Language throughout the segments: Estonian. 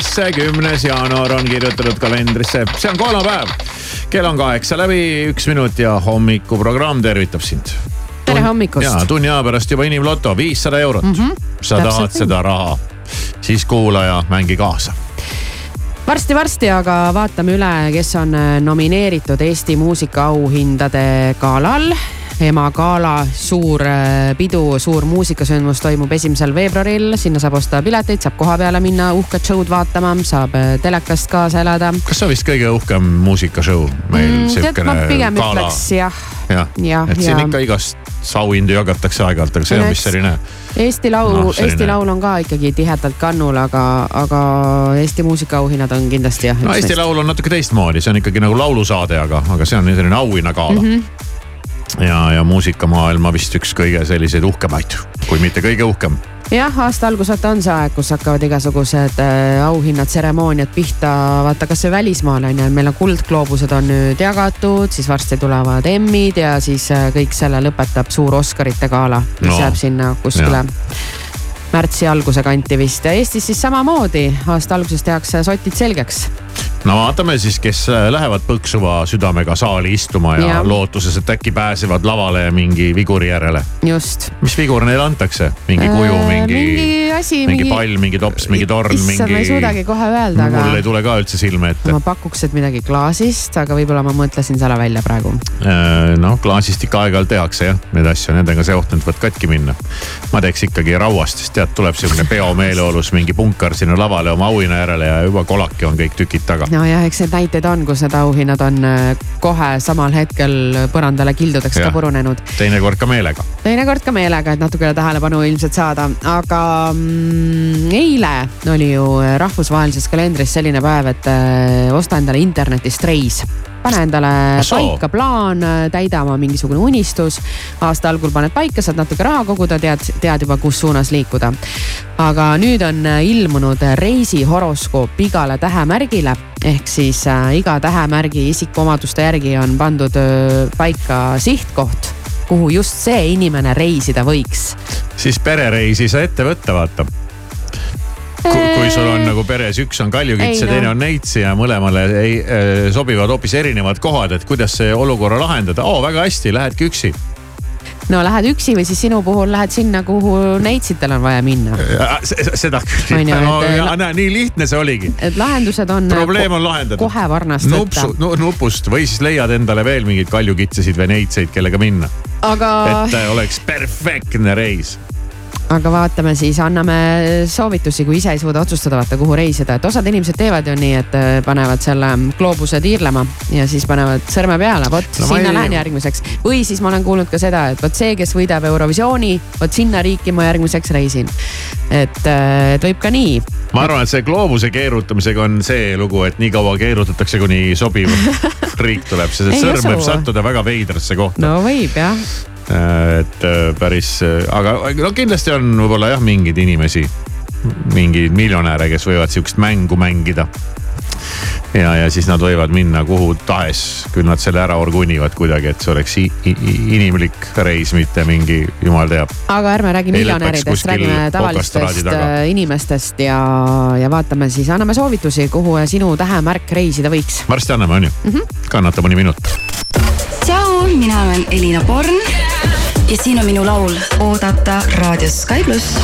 ülesse, kümnes jaanuar on kirjutatud kalendrisse, see on kolmapäev. kell on kaheksa läbi, üks minut ja hommikuprogramm tervitab sind. tere hommikust ja. tunni aja pärast juba inimloto, viissada eurot mm. -hmm. sa Täpselt tahad seda raha, siis kuula ja mängi kaasa. varsti-varsti aga vaatame üle, kes on nomineeritud Eesti muusikaauhindade galal. Ema gala suur äh, pidu, suur muusikasündmus toimub esimesel veebruaril, sinna saab osta pileteid, saab koha peale minna uhket show'd vaatama, saab äh, telekast kaasa elada. kas see on vist kõige uhkem muusikashow meil Mm, siukene pigem gala? jah. jah jah, et siin ja- ikka igast auhindu jagatakse aeg-ajalt, aga see on No vist selline Eesti Laul Noh, no,, selline- Eesti Laul on ka ikkagi tihedalt kannul, aga, aga Eesti muusikaauhinnad on kindlasti jah. no Eesti Laul on natuke teistmoodi, see on ikkagi nagu laulusaade, aga, aga see on selline auhinnagala mm. -hmm. ja, ja muusikamaailma vist üks kõige selliseid uhkemaid, kui mitte kõige uhkem. jah, aasta algus vaata on see aeg, kus hakkavad igasugused äh, auhinnad, tseremooniad pihta, vaata kasvõi välismaal on ju, meil on kuldgloobused on nüüd jagatud, siis varsti tulevad Emmid ja siis äh, kõik selle lõpetab suur Oscarite gala, mis no, jääb sinna kuskile märtsi alguse kanti vist ja Eestis siis samamoodi aasta alguses tehakse sotid selgeks. No vaatame siis, kes äh, lähevad põksuva südamega saali istuma ja, ja. Lootuses, et äkki pääsevad lavale mingi viguri järele. just. mis vigur neile antakse, mingi kuju, mingi, mingi asi, mingi pall, mingi tops, mingi torn, issand, ma ei suudagi mingi. kohe öelda, mul ei aga tule ka üldse silme ette ma. pakuks, et midagi klaasist, aga võib-olla ma mõtlesin selle välja praegu. noh, klaasist ikka aeg-ajalt tehakse jah, neid asju, nendega nüüd võivad katki minna. ma teeks ikkagi rauast, sest tead, tuleb siukene peomeeleolus mingi punkar sinna lavale oma auhinna järele ja juba kolaki on kõik tükid taga. nojah, eks neid näiteid on, kus need auhinnad on äh, kohe samal hetkel põrandale kildudeks Jah. ka purunenud. teinekord ka meelega. teinekord ka meelega, et natukene tähelepanu ilmselt saada, aga mm, eile oli ju rahvusvahelises kalendris selline päev, et äh, osta endale internetist reis pane endale paika plaan, täida oma mingisugune unistus. aasta algul paned paika, saad natuke raha koguda, tead, tead juba, kus suunas liikuda. aga nüüd on ilmunud reisihoroskoop igale tähemärgile ehk siis äh, iga tähemärgi isikuomaduste järgi on pandud öö, paika sihtkoht, kuhu just see inimene reisida võiks. siis perereisi sa ette võtta, vaata. Kui sul on nagu peres üks on kaljukits ja teine no. on neits ja mõlemale ei, äh, sobivad hoopis erinevad kohad, et kuidas see olukorra lahendada. oo, väga hästi, lähedki üksi. no lähed üksi või siis sinu puhul lähed sinna, kuhu neitsitel on vaja minna. seda küll On. ju, no ja, näe, nii lihtne see oligi. et lahendused on. probleem on lahendatud. kohe varnast võtta nupsu, nupust või siis leiad endale veel mingeid kaljukitsesid või neitseid, kellega minna, aga, et äh, oleks perfektne reis. Aga vaatame siis, anname soovitusi, kui ise ei suuda otsustada, vaata kuhu reisida, et osad inimesed teevad ju nii, et äh, panevad selle gloobuse tiirlema ja siis panevad sõrme peale, vot No sinna ei- lähen järgmiseks. või siis ma olen kuulnud ka seda, et vot see, kes võidab Eurovisiooni, vot sinna riiki ma järgmiseks reisin. et, et võib ka nii. ma arvan, et see gloobuse keerutamisega on see lugu, et nii kaua keerutatakse, kuni sobiv riik tuleb, sest sõrm võib sattuda väga veidrasse kohta no võib jah, et äh, päris, aga no kindlasti on võib-olla jah, mingeid inimesi, mingeid miljonäre, kes võivad sihukest mängu mängida. ja, ja siis nad võivad minna kuhu tahes, küll nad selle ära orgunivad kuidagi, et see oleks inimlik reis, mitte mingi jumal teab. aga ärme räägi miljonäridest, räägime tavalistest äh, inimestest ja, ja vaatame siis, anname soovitusi, kuhu sinu tähemärk reisida võiks. varsti anname, on ju mm -hmm.? kannata mõni minut. tšau, mina olen Elina Born ja siin on minu laul. Oodata raadios Sky pluss.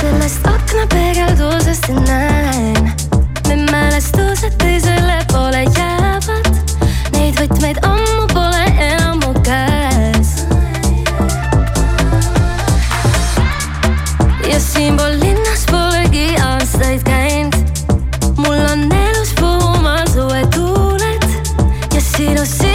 sellest aknapeegeldusest näen, need mälestused teisele poole jäävad. Neid Neid võtmeid ammu pole enam mu käes. Ja siinpool linnas polegi aastaid käinud. Mul on elus puhumal suvetuuled ja sinu silmi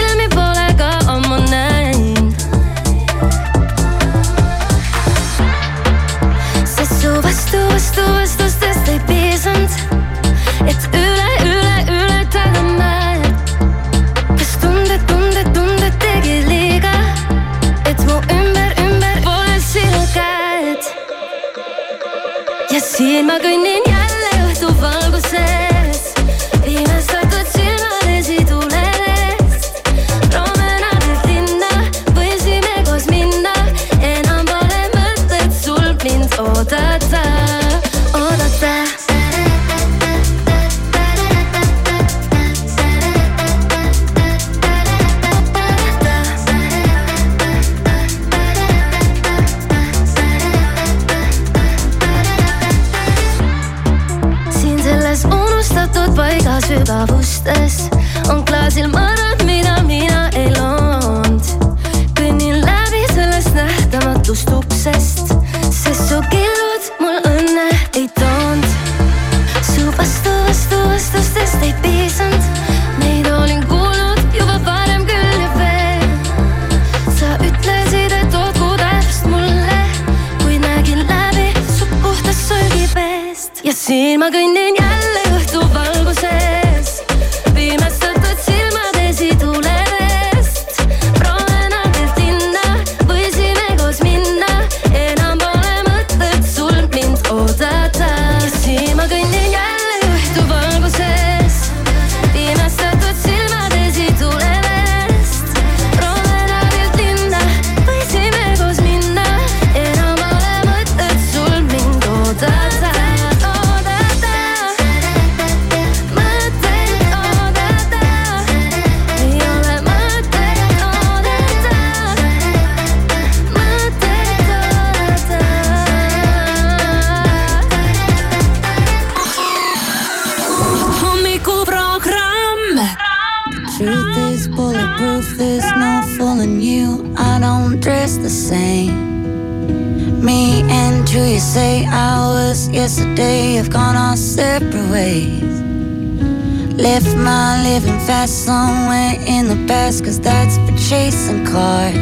Left my living fast somewhere in the past, cause that's for chasing cars.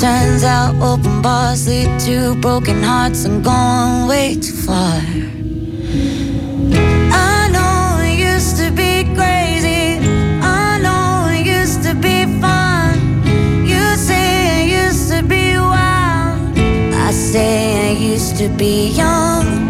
Turns out open bars lead to broken hearts. I'm going way too far. I know it used to be crazy. I know it used to be fun. You say it used to be wild. I say I used to be young.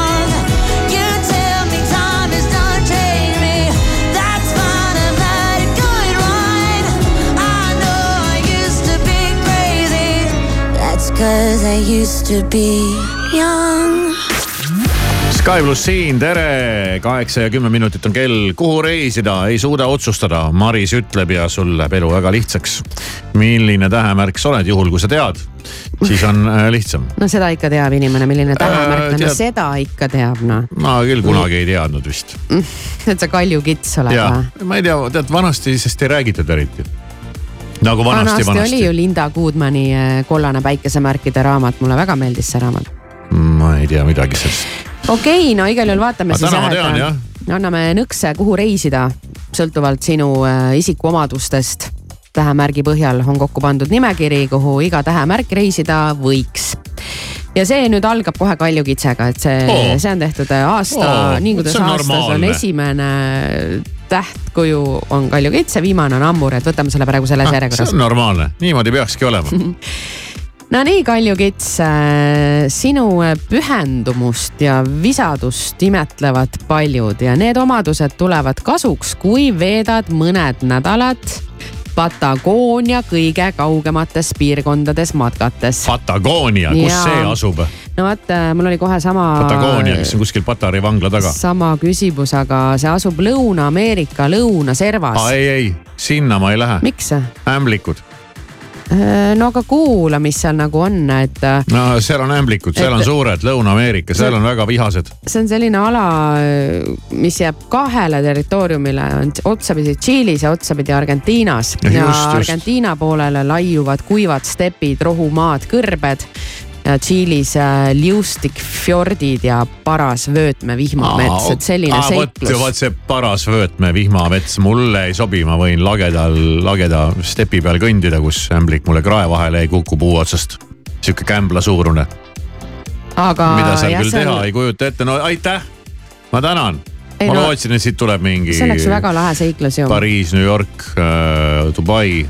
cause I used to be young. Sky pluss siin, tere, kaheksa ja kümme minutit on kell, kuhu reisida, ei suuda otsustada. Maris ütleb ja sul läheb elu väga lihtsaks. milline tähemärk sa oled, juhul kui sa tead, siis on äh, lihtsam. no seda ikka teab inimene, milline tähemärk on, no tead- seda ikka teab noh. ma küll kunagi ei teadnud vist. et sa Kalju Kits oled või? ma ei tea, tead vanasti sellest ei räägitud eriti. Nagu vanasti, vanasti oli ju vanasti. Linda Goodmani äh, Kollane päikesemärkide raamat, mulle väga meeldis see raamat. ma ei tea midagi sellest. okei okay,, no igal juhul vaatame Aga siis ma jah, tean, jah. anname nõkse, kuhu reisida, sõltuvalt sinu äh, isikuomadustest. tähemärgi põhjal on kokku pandud nimekiri, kuhu iga tähemärk reisida võiks ja see nüüd algab kohe Kalju Kitsega, et see oh., see on tehtud äh, aasta oh,, nii kuidas on aastas on normaalne. esimene tähtkuju on Kalju Kits ja viimane on Ammur, et võtame selle praegu selles Ah, see järjekorras on. normaalne, niimoodi peakski olema. Nonii, Kalju Kits, sinu pühendumust ja visadust imetlevad paljud ja need omadused tulevad kasuks, kui veedad mõned nädalad Patagoonia kõige kaugemates piirkondades matkates. Patagoonia, kus Jaa. see asub? no vot, mul oli kohe sama. Patagoonia, mis on kuskil Patari vangla taga. sama küsimus, aga see asub Lõuna-Ameerika lõunaservas. ei, ei, sinna ma ei lähe. miks? ämblikud, no aga kuula, mis seal nagu on, et no seal on ämblikud, seal on suured Lõuna-Ameerika, seal on väga vihased. see on selline ala, mis jääb kahele territooriumile, on otsapidi Tšiilis ja otsapidi Argentiinas. Ja ja just, just. Argentiina poolele laiuvad kuivad stepid, rohumaad, kõrbed. Ja Tšiilis äh, liustikfjordid ja paras vöötme vihmamets, et selline vot, seiklus vot. see paras vöötme vihmamets mulle ei sobi, ma võin lagedal, lageda stepi peal kõndida, kus ämblik mulle krae vahele ei kuku puu otsast. sihuke kämbla suurune, aga mida seal jah, küll on- teha ei kujuta ette, no aitäh, ma tänan. Ei, ma no- lootsin, et siit tuleb mingi see oleks väga lahe seiklus ju. Pariis, New York, Dubai,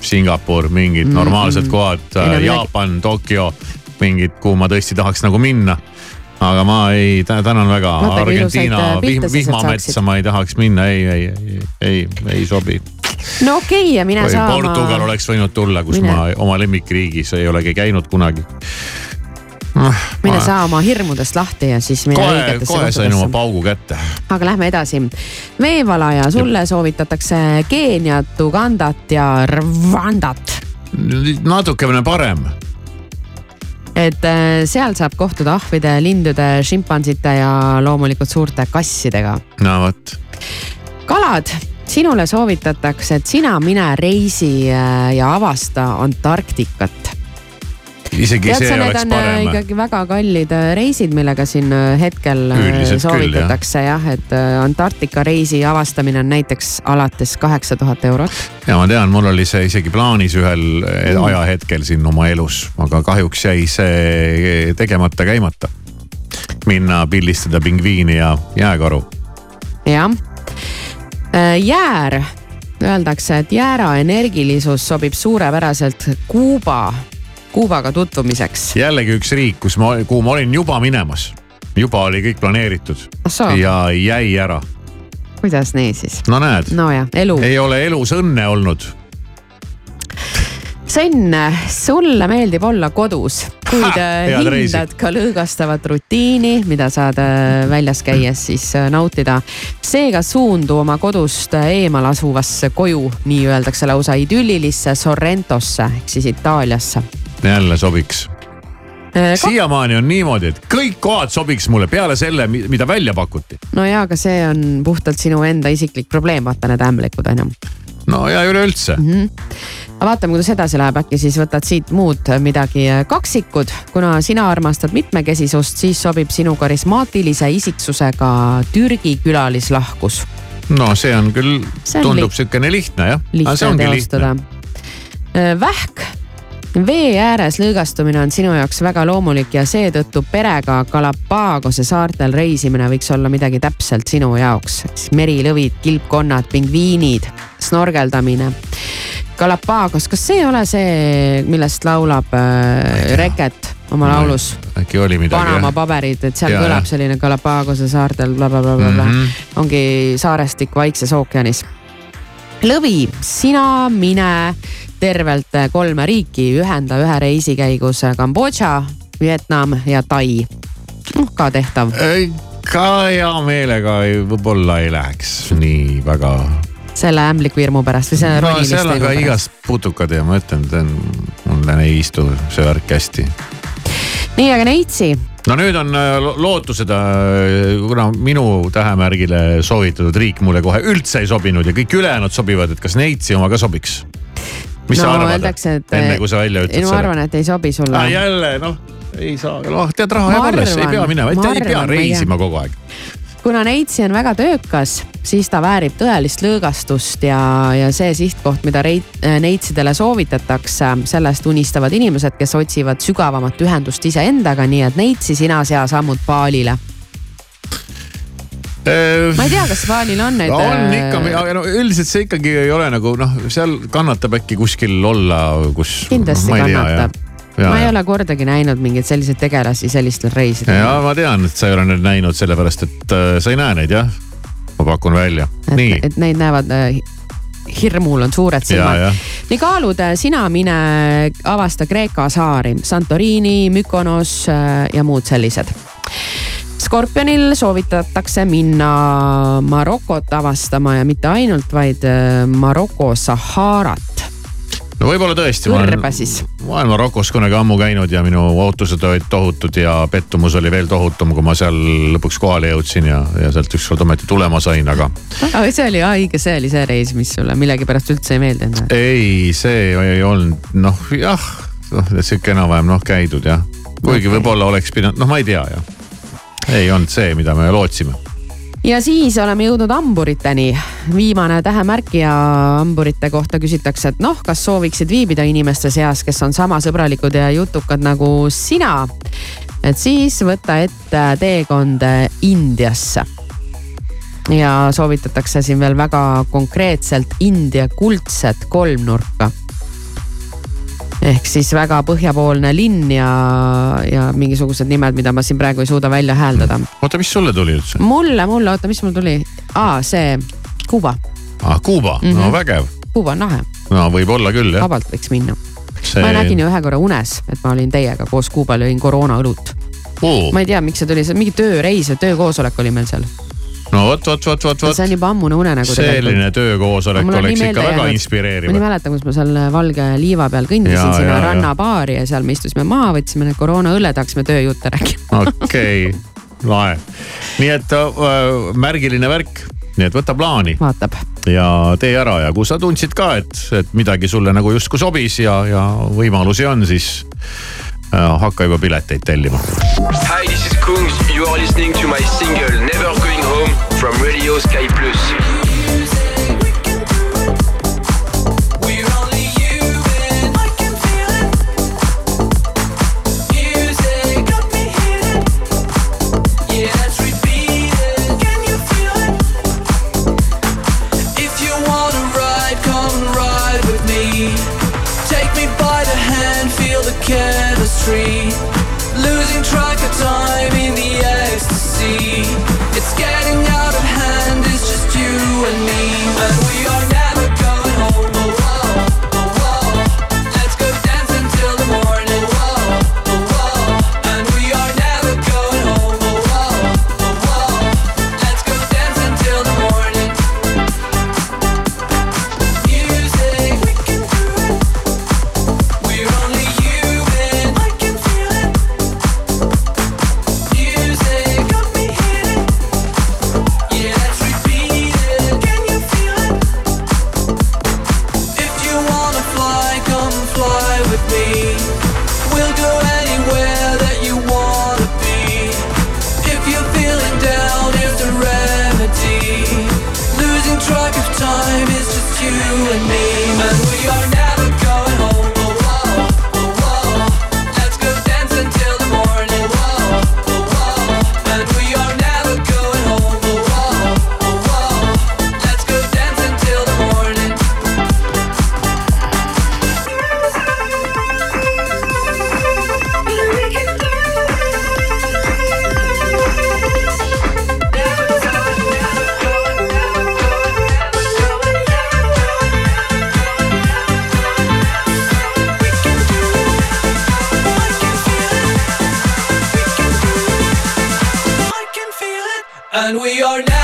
Singapur, mingid normaalsed kohad Mhm. Ei no, midagi- Jaapan, Tokyo, mingid, kuhu ma tõesti tahaks nagu minna. aga ma ei, tänan väga, Argentiina äh, pilte vihm, vihmametsa ma ei tahaks minna, ei, ei, ei, ei, ei sobi. no okei okay, ja mine või saa Portugal oleks võinud tulla, kus Mine. ma oma lemmikriigis ei olegi käinud kunagi. mine saa oma hirmudest lahti ja siis mine kohe, õigetesse kohe sain oma kohtadesse. paugu kätte. aga lähme edasi. veevalaja, sulle soovitatakse Keeniat, Ugandat ja Rwandat. natukene parem et äh, seal saab kohtuda ahvide, lindude, šimpansite ja loomulikult suurte kassidega. no vot, kalad, sinule soovitatakse, et sina mine reisi äh, ja avasta Antarktikat. Isegi tead see sa, oleks on äh, parem. ikkagi väga kallid äh, reisid, millega siin äh, hetkel Üldiselt küll, soovitatakse jah, et Antarktika reisi avastamine on näiteks alates kaheksa tuhat eurot. ja ma tean, mul oli see isegi plaanis ühel Mm. ajahetkel siin oma elus, aga kahjuks jäi see tegemata käimata. minna pildistada pingviini ja jääkaru. jah. jäär, öeldakse, et jäära energilisus sobib suurepäraselt Kuuba, Kuubaga tutvumiseks. jällegi üks riik, kus ma, kuhu ma olin juba minemas. juba oli kõik planeeritud ahsoo, ja jäi ära. kuidas nii siis? no näed, nojah, elu. ei ole elus õnne olnud. Sven, sulle meeldib olla kodus, kuid äh, head reisi. hindad ka lõõgastavat rutiini, mida saad äh, väljas käies siis äh, nautida. seega suundu oma kodust eemal asuvasse koju, nii öeldakse lausa idüllilisse Sorrentosse ehk siis Itaaliasse. Jälle sobiks. Äh, siiamaani on niimoodi, et kõik kohad sobiks mulle peale selle, mida välja pakuti. no ja, aga see on puhtalt sinu enda isiklik probleem, vaata need ämblikud on ju. no ja üleüldse mm. -hmm. aga vaatame, kuidas edasi läheb, äkki siis võtad siit muud midagi. kaksikud, kuna sina armastad mitmekesisust, siis sobib sinu karismaatilise isiksusega Türgi külalislahkus. no see on küll, tundub sihukene lihtne jah. lihtne teostada. vähk, vee ääres lõõgastumine on sinu jaoks väga loomulik ja seetõttu perega Galapagose saartel reisimine võiks olla midagi täpselt sinu jaoks. merilõvid, kilpkonnad, pingviinid, snorgeldamine. Galapagos, kas see ei ole see, millest laulab äh, Reket? oma laulus äkki oli midagi Panama paberid, et seal Ja, kõlab selline Galapagose saartel blablabla bla,, Mhm. ongi saarestik Vaikses ookeanis. Lõvi, sina mine tervelt kolme riiki, ühenda ühe reisi käigus Kambodža, Vietnam ja Tai. noh, ka tehtav. Ei, ka hea meelega võib-olla ei läheks nii väga. selle ämbliku hirmu pärast või selle no roniliste hirmu pärast. igast putukad ja ma ütlen, ta on, mulle ei istu see värk hästi nii, aga Neitsi, no nüüd on äh, lo- lootused, kuna minu tähemärgile soovitatud riik mulle kohe üldse ei sobinud ja kõik ülejäänud sobivad, et kas Neitsi oma ka sobiks? Mis no sa arvad enne kui sa välja ei, ütled ma selle? arvan, et ei sobi sulle ah,. jälle noh, ei saa, noh tead raha Ma jääb alles, ei pea minema, ma ei pea ma ei reisima kogu aeg. kuna Neitsi on väga töökas, siis ta väärib tõelist lõõgastust ja, ja see sihtkoht, mida reit- Neitsidele soovitatakse, sellest unistavad inimesed, kes otsivad sügavamat ühendust iseendaga, nii et Neitsi sina sea sammud Baalile. Ma ei tea, kas Baalil on neid. äh, on ikka, aga no üldiselt see ikkagi ei ole nagu noh, seal kannatab äkki kuskil olla, kus. kindlasti kannatab. ma ei ole kordagi näinud mingeid selliseid tegelasi sellistel reisidel. ja ma tean, et sa ei ole neid näinud, sellepärast et äh, sa ei näe neid jah. ma pakun välja, nii. et neid näevad äh, hirmul on suured ja, silmad. ja nii kaalud, sina mine avasta Kreeka saari, Santorini, Mykonos äh, ja muud sellised. Skorpionil soovitatakse minna Marokot avastama ja mitte ainult, vaid äh, Maroko Saharat. no võib-olla tõesti. kõrbe siis. ma olen Marokos kunagi ammu käinud ja minu ootused olid tohutud ja pettumus oli veel tohutum, kui ma seal lõpuks kohale jõudsin ja, ja sealt ükskord ometi tulema sain, aga aga see oli õige, see oli see reis, mis sulle millegipärast üldse ei meeldinud. ei, see ei olnud noh, jah, noh sihuke enam-vähem noh käidud jah. kuigi Okei. võib-olla oleks pidanud, noh, ma ei tea jah. Ei olnud see, mida me lootsime. ja siis oleme jõudnud hamburiteni. viimane tähemärk ja hamburite kohta küsitakse, et noh, kas sooviksid viibida inimeste seas, kes on sama sõbralikud ja jutukad nagu sina. et siis võta ette teekond Indiasse. ja soovitatakse siin veel väga konkreetselt India kuldset kolmnurka ehk siis väga põhjapoolne linn ja, ja mingisugused nimed, mida ma siin praegu ei suuda välja hääldada oota, mis sulle tuli üldse? mulle, mulle, oota, mis mul tuli? aa, see Kuuba, ah, Kuuba mm, -hmm. no Mhm. vägev. Kuuba on lahe, no võib-olla küll jah. vabalt võiks minna. see ma nägin ju ühe korra unes, et ma olin teiega koos Kuubal jõin koroonaõlut. Oo, ma ei tea, miks see tuli, see mingi tööreis või töökoosolek oli meil seal. No vot, vot, vot, vot, vot see on juba ammune unenägu tegelikult. selline töökoosolek oleks ikka väga jäänud. ma inspireeriv nii. mäletan, kus ma seal valge liiva peal kõndisin Ja, sinna rannabaari ja seal me istusime maha, võtsime need koroonaõlled, hakkasime tööjutte rääkima. okei, lahe. nii et äh, märgiline värk, nii et võta plaani vaatab. ja tee ära ja kui sa tundsid ka, et, et midagi sulle nagu justkui sobis ja, ja võimalusi on, siis äh, hakka juba pileteid tellima. Hi, this is Kungs. You are listening to my single que hay And we are never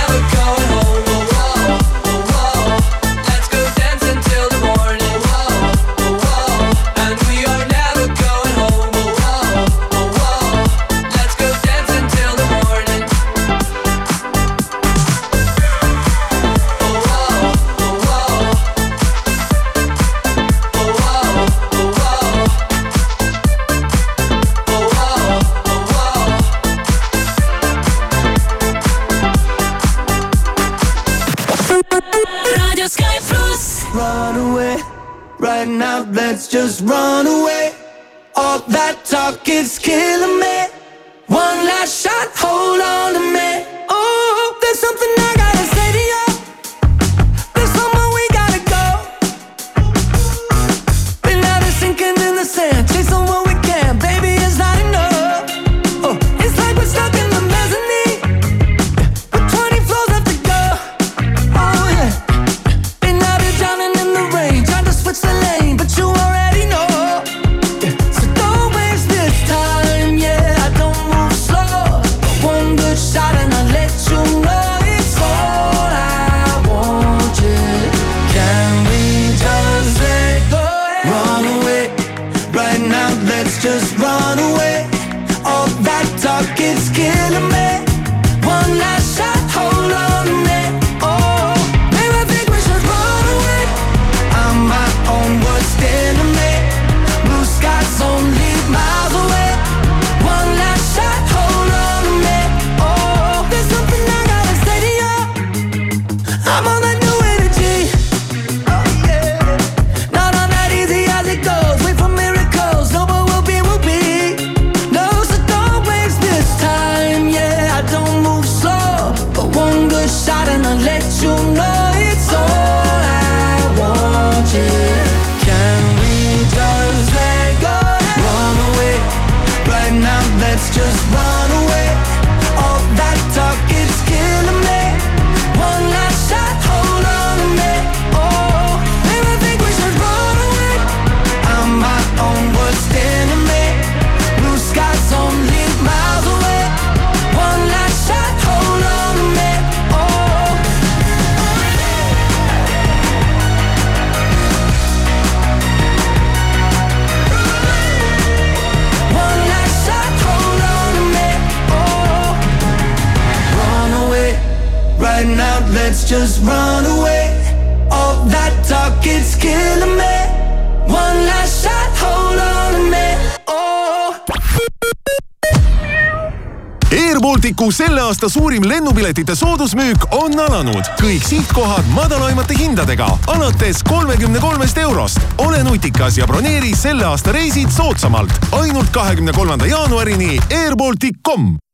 Airbalticu selle aasta suurim lennupiletite soodusmüük on alanud. kõik sihtkohad madalaimate hindadega alates kolmekümne kolmest eurost. ole nutikas ja broneeri selle aasta reisid soodsamalt ainult kahekümne kolmanda jaanuarini airbaltic.com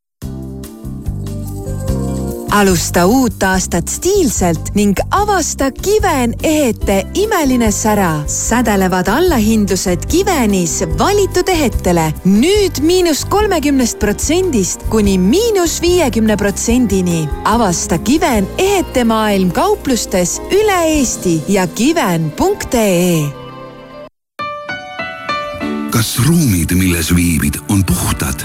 alusta uut aastat stiilselt ning avasta Kiven ehete imeline sära. sädelevad allahindlused Kivenis valitud ehetele nüüd miinus kolmekümnest protsendist kuni miinus viiekümne protsendini. avasta Kiven ehete maailm kauplustes üle Eesti ja kiven.ee kas ruumid, milles viibid, on puhtad?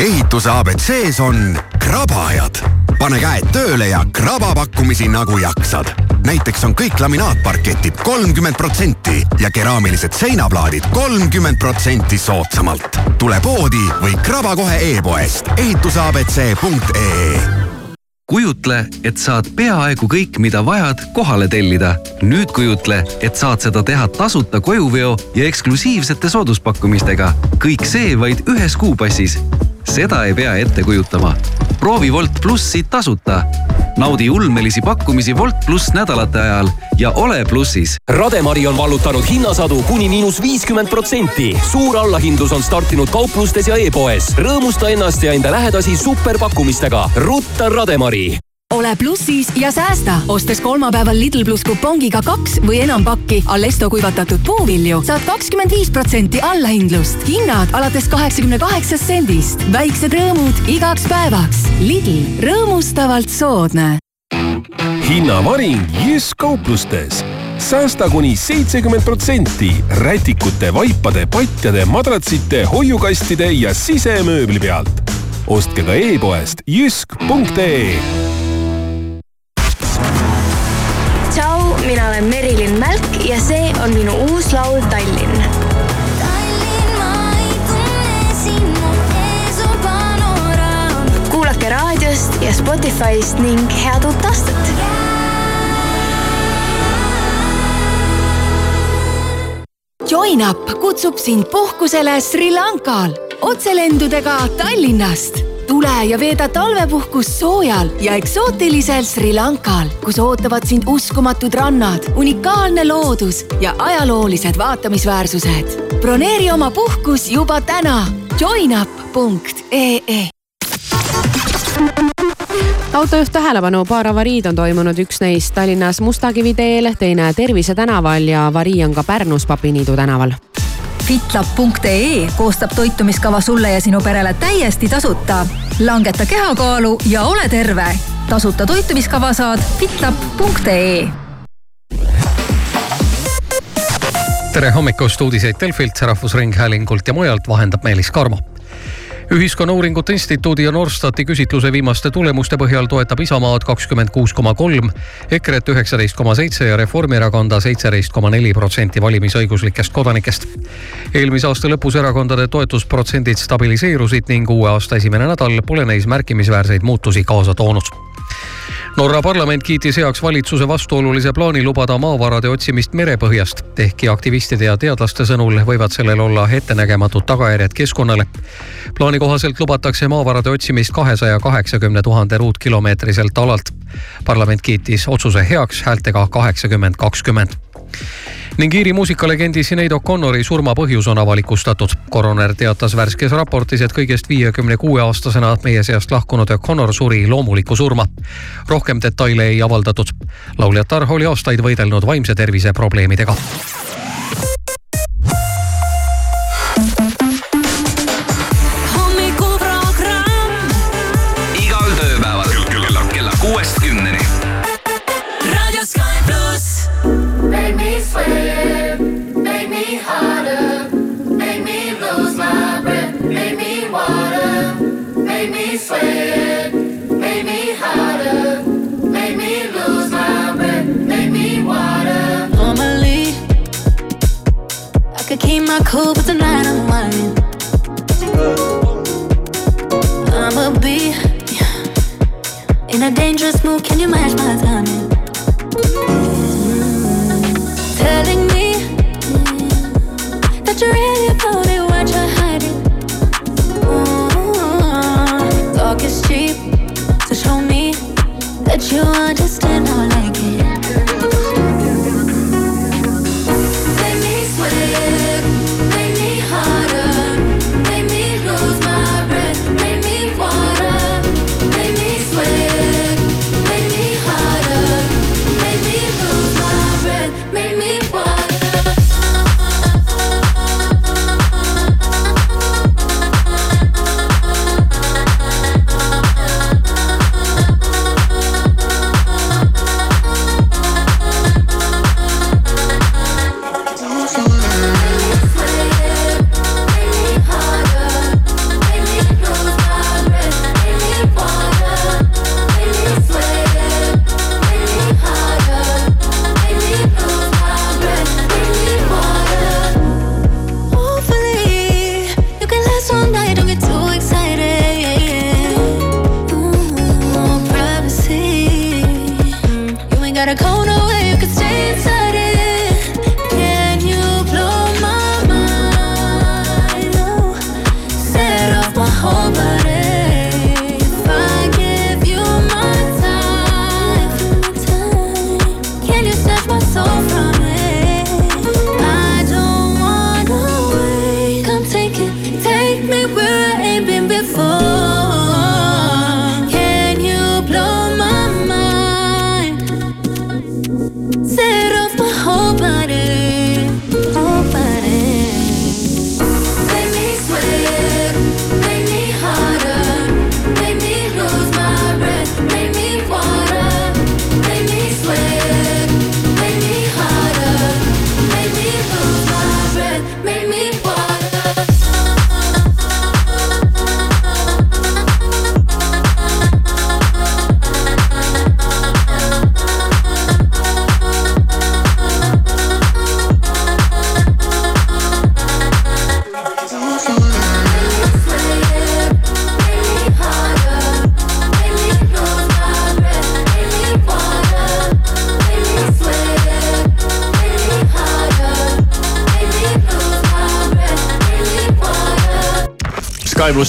Ehituse abc-s on krabajad. pane käed tööle ja kraba pakkumisi nagu jaksad. näiteks on kõik laminaatparketid kolmkümmend protsenti ja keraamilised seinaplaadid kolmkümmend protsenti soodsamalt. tule poodi või kraba kohe e-poest ehituseabc.ee kujutle, et saad peaaegu kõik, mida vajad, kohale tellida. nüüd kujutle, et saad seda teha tasuta kojuveo ja eksklusiivsete sooduspakkumistega. kõik see vaid ühes kuupassis. Seda ei pea ette kujutama. proovi Wolt plussi tasuta. naudi ulmelisi pakkumisi Wolt pluss nädalate ajal ja ole plussis. Rademari on vallutanud hinnasadu kuni miinus viiskümmend protsenti. suur allahindlus on startinud kauplustes ja e-poes. rõõmusta ennast ja enda lähedasi superpakkumistega. rutta Rademari ole plussis ja säästa. ostes kolmapäeval Lidl pluss kupongiga kaks või enam pakki Allesto kuivatatud puuvilju, saad kakskümmend viis protsenti allahindlust. hinnad alates kaheksakümne kaheksast sendist. väiksed rõõmud igaks päevaks. Lidl, rõõmustavalt soodne hinnavaring Jysk kauplustes. säästa kuni seitsekümmend protsenti rätikute, vaipade, patjade, madratsite, hoiukastide ja sisemööbli pealt. ostke ka e-poest jysk.ee olen Merilin Mälk ja see on minu uus laul Tallinn kuulake raadiost ja Spotify'st ning head uut aastat. JoinUp kutsub sind puhkusele Sri Lankal otselendudega Tallinnast. Tule ja veeda talvepuhkust soojal ja eksootilisel Sri Lankal, kus ootavad sind uskumatud rannad, unikaalne loodus ja ajaloolised vaatamisväärsused. broneeri oma puhkus juba täna. joinup.ee autojuht tähelepanu, paar avariid on toimunud, üks neist Tallinnas Mustakivi teel, teine Tervise tänaval ja avarii on ka Pärnus Papiniidu tänaval fitlab.ee koostab toitumiskava sulle ja sinu perele täiesti tasuta. langeta kehakaalu ja ole terve. tasuta toitumiskava saad fitlab.ee tere hommikust, uudiseid Delfilt, Rahvusringhäälingult ja mujalt vahendab Meelis Karmo ühiskonnauuringute Instituudi ja Norstati küsitluse viimaste tulemuste põhjal toetab Isamaad kakskümmend kuus koma kolm, EKRE-t üheksateist koma seitse ja Reformierakonda seitseteist koma neli protsenti valimisõiguslikest kodanikest. eelmise aasta lõpus erakondade toetusprotsendid stabiliseerusid ning uue aasta esimene nädal pole neis märkimisväärseid muutusi kaasa toonud Norra parlament kiitis heaks valitsuse vastuolulise plaani lubada maavarade otsimist merepõhjast, ehkki aktivistide ja teadlaste sõnul võivad sellel olla ettenägematud tagajärjed keskkonnale. plaani kohaselt lubatakse maavarade otsimist kahesaja kaheksakümne tuhande ruutkilomeetriselt alalt. parlament kiitis otsuse heaks häältega kaheksakümmend, kakskümmend ning Iiri muusikalegendi Sinead O'Connori surma põhjus on avalikustatud. koroner teatas värskes raportis, et kõigest viiekümne kuue aastasena meie seast lahkunud O'Connor suri loomulikku surma. rohkem detaile ei avaldatud. lauljatar oli aastaid võidelnud vaimse tervise probleemidega. My cool, but tonight I'm whining. I'ma be in a dangerous mood. Can you match my timing? Telling me that you're really about it. Why try hiding? Ooh, Talk is cheap, so show me that you understand how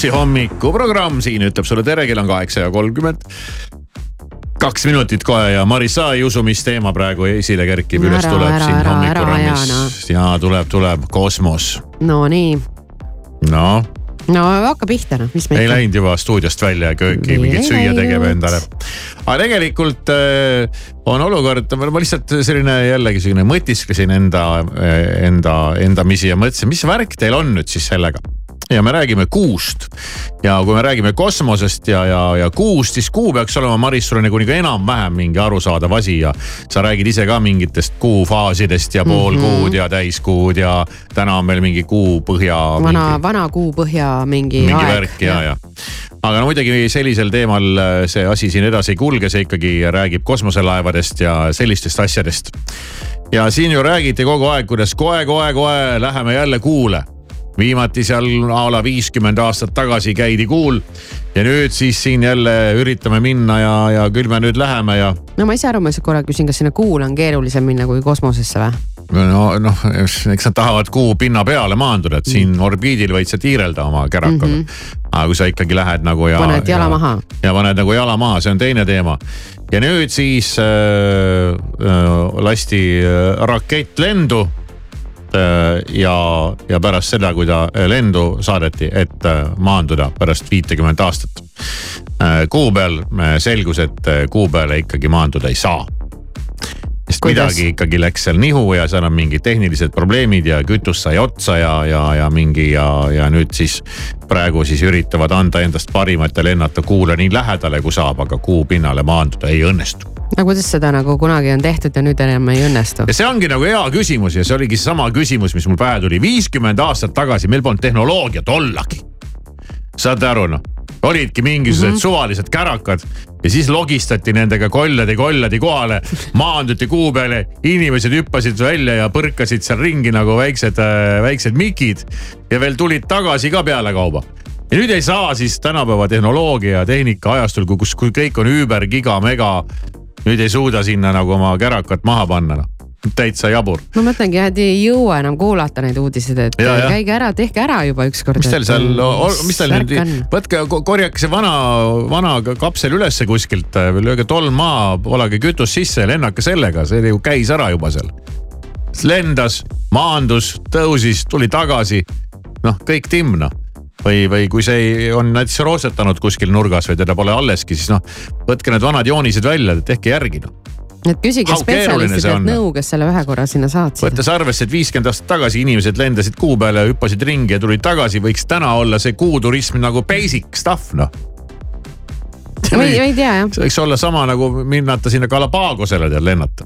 plussi hommikuprogramm, siin ütleb sulle tere, kell on kaheksa ja kolmkümmend. Kaks minutit kohe ja Marissa ei usu, mis teema praegu esile kerkib, üles Ära, tuleb ära, siin hommikuprogrammis. ja tuleb, tuleb kosmos. no nii, noh, no hakka pihta noh, mis me ei läinud juba stuudiost välja kööki mingit süüa tegema endale. aga tegelikult äh, on olukord, ma lihtsalt selline jällegi selline mõtisklesin enda, enda, endamisi ja mõtlesin, mis värk teil on nüüd siis sellega ja me räägime kuust ja kui me räägime kosmosest ja, ja, ja kuust, siis kuu peaks olema, Maris, sul on nagu, nagu enam-vähem mingi arusaadav asi ja sa räägid ise ka mingitest kuufaasidest ja poolkuud Mhm. ja täiskuud ja täna on meil mingi kuu põhja. vana, vana kuu põhja mingi, mingi aeg. värk ja, ja. aga no muidugi sellisel teemal äh, see asi siin edasi ei kulge, see ikkagi räägib kosmoselaevadest ja sellistest asjadest. ja siin ju räägiti kogu aeg, kuidas kohe-kohe-kohe läheme jälle kuule viimati seal a la viiskümmend aastat tagasi käidi kuul ja nüüd siis siin jälle üritame minna ja, ja küll me nüüd läheme ja no ma ise aru, ma korra küsin, kas sinna kuule on keerulisem minna kui kosmosesse või? no noh, eks nad tahavad kuu pinna peale maanduda, et siin orbiidil võid sa tiirelda oma kärakaga mm. -hmm. aga kui sa ikkagi lähed nagu ja. Paned jala ja, maha. ja paned nagu jala maha, see on teine teema. ja nüüd siis äh, äh, lasti äh, rakett lendu ja, ja pärast seda, kui ta lendu saadeti, et äh, maanduda pärast viitekümmet aastat äh, kuu peal, selgus, et äh, kuu peale ikkagi maanduda ei saa sest Kuidas? midagi ikkagi läks seal nihu ja seal on mingid tehnilised probleemid ja kütus sai otsa ja, ja, ja mingi ja, ja nüüd siis praegu siis üritavad anda endast parimat ja lennata kuule nii lähedale kui saab, aga kuu pinnale maanduda ei õnnestu. No kuidas seda nagu kunagi on tehtud ja nüüd enam ei õnnestu? ja see ongi nagu hea küsimus ja see oligi seesama küsimus, mis mul pähe tuli. viiskümmend aastat tagasi meil polnud tehnoloogiat ollagi. saate aru noh, olidki mingisugused mm -hmm. suvalised kärakad ja siis logistati nendega kolladi-kolladi kohale, maanduti kuu peale, inimesed hüppasid välja ja põrkasid seal ringi nagu väiksed, väiksed mikid ja veel tulid tagasi ka pealekauba ja nüüd ei saa siis tänapäeva tehnoloogia ja tehnika ajastul, kus, kui kõik on üüber, giga, mega. Nüüd ei suuda sinna nagu oma kärakat maha panna noh, täitsa jabur. ma mõtlengi, et ei jõua enam kuulata neid uudiseid, et Ja, ja. käige ära, tehke ära juba ükskord. mis teil seal, mis teil nüüd võtke, korjake see vana, vana kapsel ülesse kuskilt, lööge tolm maha, valage kütust sisse ja lennake sellega, see ju käis ära juba seal. lendas, maandus, tõusis, tuli tagasi. noh, kõik timm noh või, või kui see ei- on näiteks roosetanud kuskil nurgas või teda pole alleski, siis noh, võtke need vanad joonised välja, tehke järgi noh. et küsige spetsialistidelt on? nõu, kes selle ühe korra sinna saatsid. võttes arvesse, et viiskümmend aastat tagasi inimesed lendasid kuu peale, hüppasid ringi ja tulid tagasi, võiks täna olla see kuuturism nagu basic stuff noh. ma ei, ma ei tea jah. see võiks olla sama nagu minnata sinna Galapagosele tead lennata.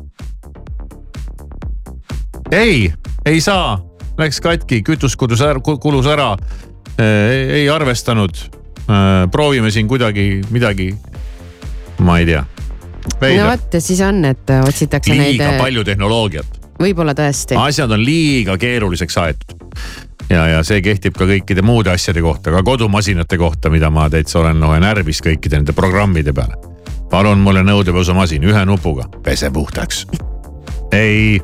ei, ei saa, läks katki, kütus kulus ära, kulus ära. Ei arvestanud. proovime siin kuidagi midagi, ma ei tea. no vot siis on, et otsitakse neid liiga. palju tehnoloogiat võib-olla tõesti. asjad on liiga keeruliseks aetud. ja, ja see kehtib ka kõikide muude asjade kohta, ka kodumasinate kohta, mida ma täitsa olen noh närvis kõikide nende programmide peale. palun mulle nõudepesumasin ühe nupuga, pese puhtaks. ei,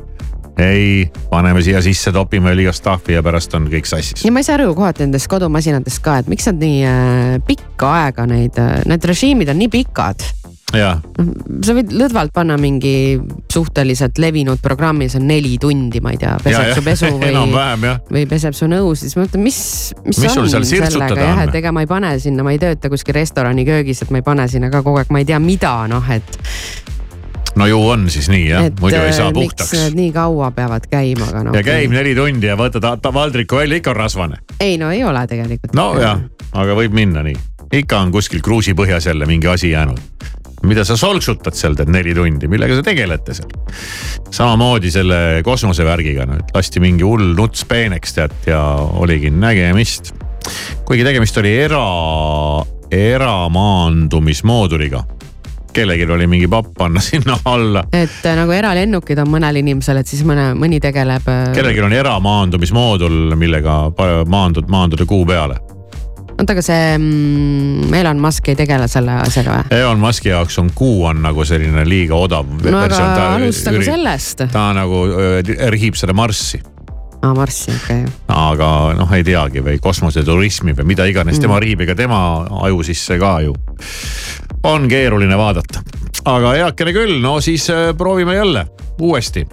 ei, paneme siia sisse, topime igast stuff'i ja pärast on kõik sassis. ja ma ei saa aru kohati nendest kodumasinatest ka, et miks nad nii äh, pikka aega neid äh,, need režiimid on nii pikad. ja, sa võid lõdvalt panna mingi suhteliselt levinud programmi, see on neli tundi, ma ei tea, peseb ja, su pesu või või peseb su nõu, siis ma mõtlen, mis, mis, Mis on sellega jah, et ega ma ei pane sinna, ma ei tööta kuskil restorani köögis, et ma ei pane sinna ka kogu aeg, ma ei tea, mida noh, et. No ju on siis nii jah, muidu ei saa miks puhtaks. need nii kaua peavad käima, aga noh. ja käib neli tundi ja võtad ta- valdriku välja, ikka on rasvane. ei no ei ole tegelikult. no jah, aga võib minna nii, ikka on kuskil kruusi põhjas jälle mingi asi jäänud mida sa solksutad seal tead neli tundi, millega sa tegelete seal. samamoodi selle kosmosevärgiga nüüd lasti mingi hull nuts peeneks tead ja oligi nägemist. kuigi tegemist oli era, eramaandumismooduliga. Kellelgi oli mingi papp panna sinna alla, et äh, nagu eralennukid on mõnel inimesel, et siis mõne, mõni tegeleb. kellelgi on eramaandumismoodul, millega maandud, maanduda kuu peale. oota, aga see mm, Elon Musk ei tegele selle asjaga või? Elon Musk'i jaoks on kuu on nagu selline liiga odav no versioon. alustagu sellest. ta nagu öö, rihib seda Marssi aa, Marssi, okei okay.. aga noh, ei teagi või kosmoseturismi või mida iganes Mm. tema riib, ega tema aju sisse ka ju on keeruline vaadata. aga heakene küll, no siis äh, proovime jälle uuesti.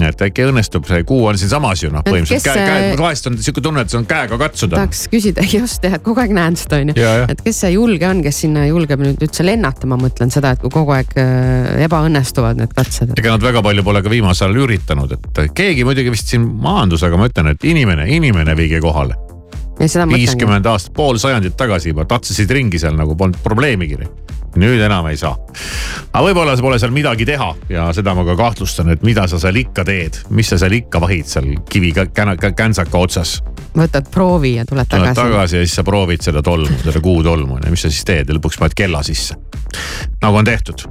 et äkki õnnestub, see kuu on siinsamas ju noh, põhimõtteliselt käe, käe vahest on sihuke tunne, et see on käega katsuda. tahaks küsida just jah, et kogu aeg näen seda onju Ja, ja.. et kes see julge on, kes sinna julgeb nüüd üldse lennata, ma mõtlen seda, et kui kogu aeg äh, ebaõnnestuvad need katsed. ega nad väga palju pole ka viimasel ajal üritanud, et keegi muidugi vist siin maandus, aga ma ütlen, et inimene, inimene viige kohale. Viiskümmend aastat, pool sajandit tagasi juba tatsisid ringi seal nagu polnud probleemigi. nüüd enam ei saa. aga võib-olla pole seal midagi teha ja seda ma ka kahtlustan, et mida sa seal ikka teed, mis sa seal ikka vahid seal kivi käntsaka otsas. võtad proovi ja tuled tuled tagasi. tagasi ja siis sa proovid seda tolmu, seda kuutolmu on ju, mis sa siis teed ja lõpuks paned kella sisse. nagu on tehtud.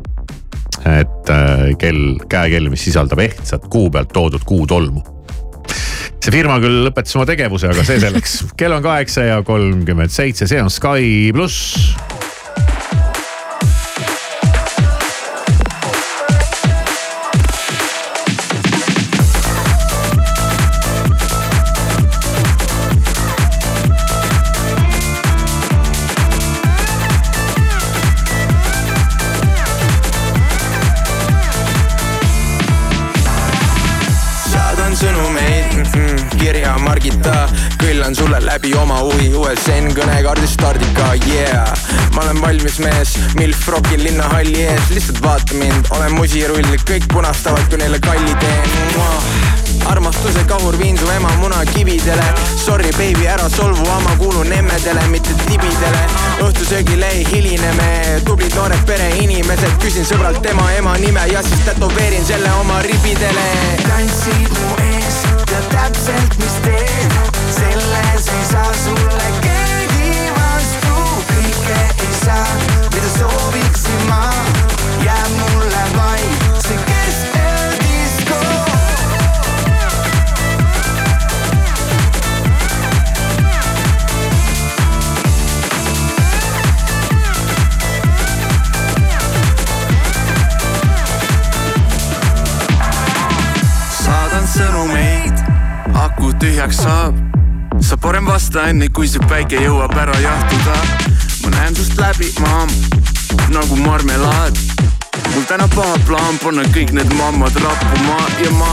et äh, kell, käekell, mis sisaldab ehtsat kuu pealt toodud kuutolmu see firma küll lõpetas oma tegevuse, aga see selleks. kell on kaheksa ja kolmkümmend seitse, see on Sky pluss. Küllan sulle läbi oma huvi. USN kõnekaardi stardika, yeah. ma olen valmis mees, milf rokin linnahalli ees, lihtsalt vaata mind, olen musirull, kõik punastavad, kui neile kalli teen. armastuse kahur viin su ema munakividele Sorry baby, ära solvu, ma kuulun emmedele, mitte tibidele. Õhtusöögile ei hiline me, tublid noored pereinimesed, küsin sõbralt tema ema nime ja siis tätoveerin selle oma ribidele. Tantsid mu ees, tead täpselt, mis teed, selles ei saa sulle keegi vastu, kõike ei saa, mida sooviksin ma, jääb mulle vaid see keskeldisko. saadan sõnumeid, aku tühjaks saab. sa parem vasta enne, kui see päike jõuab ära jahtuda. ma näen sust läbi, maam, nagu marmelaad. mul täna paha plaan panna kõik need mammad rappuma ja ma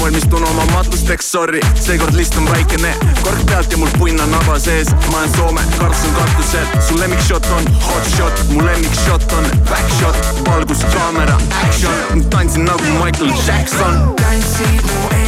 valmistun oma matlusteks, sorry, seekord list on väikene, kork pealt ja mul punn on naba sees, ma olen Soome, Karlsson katusel, su lemmikshot on hot shot, mu lemmikshot on back shot, valgus, kaamera, action, tantsin nagu Michael Jackson. tantsid mu ees,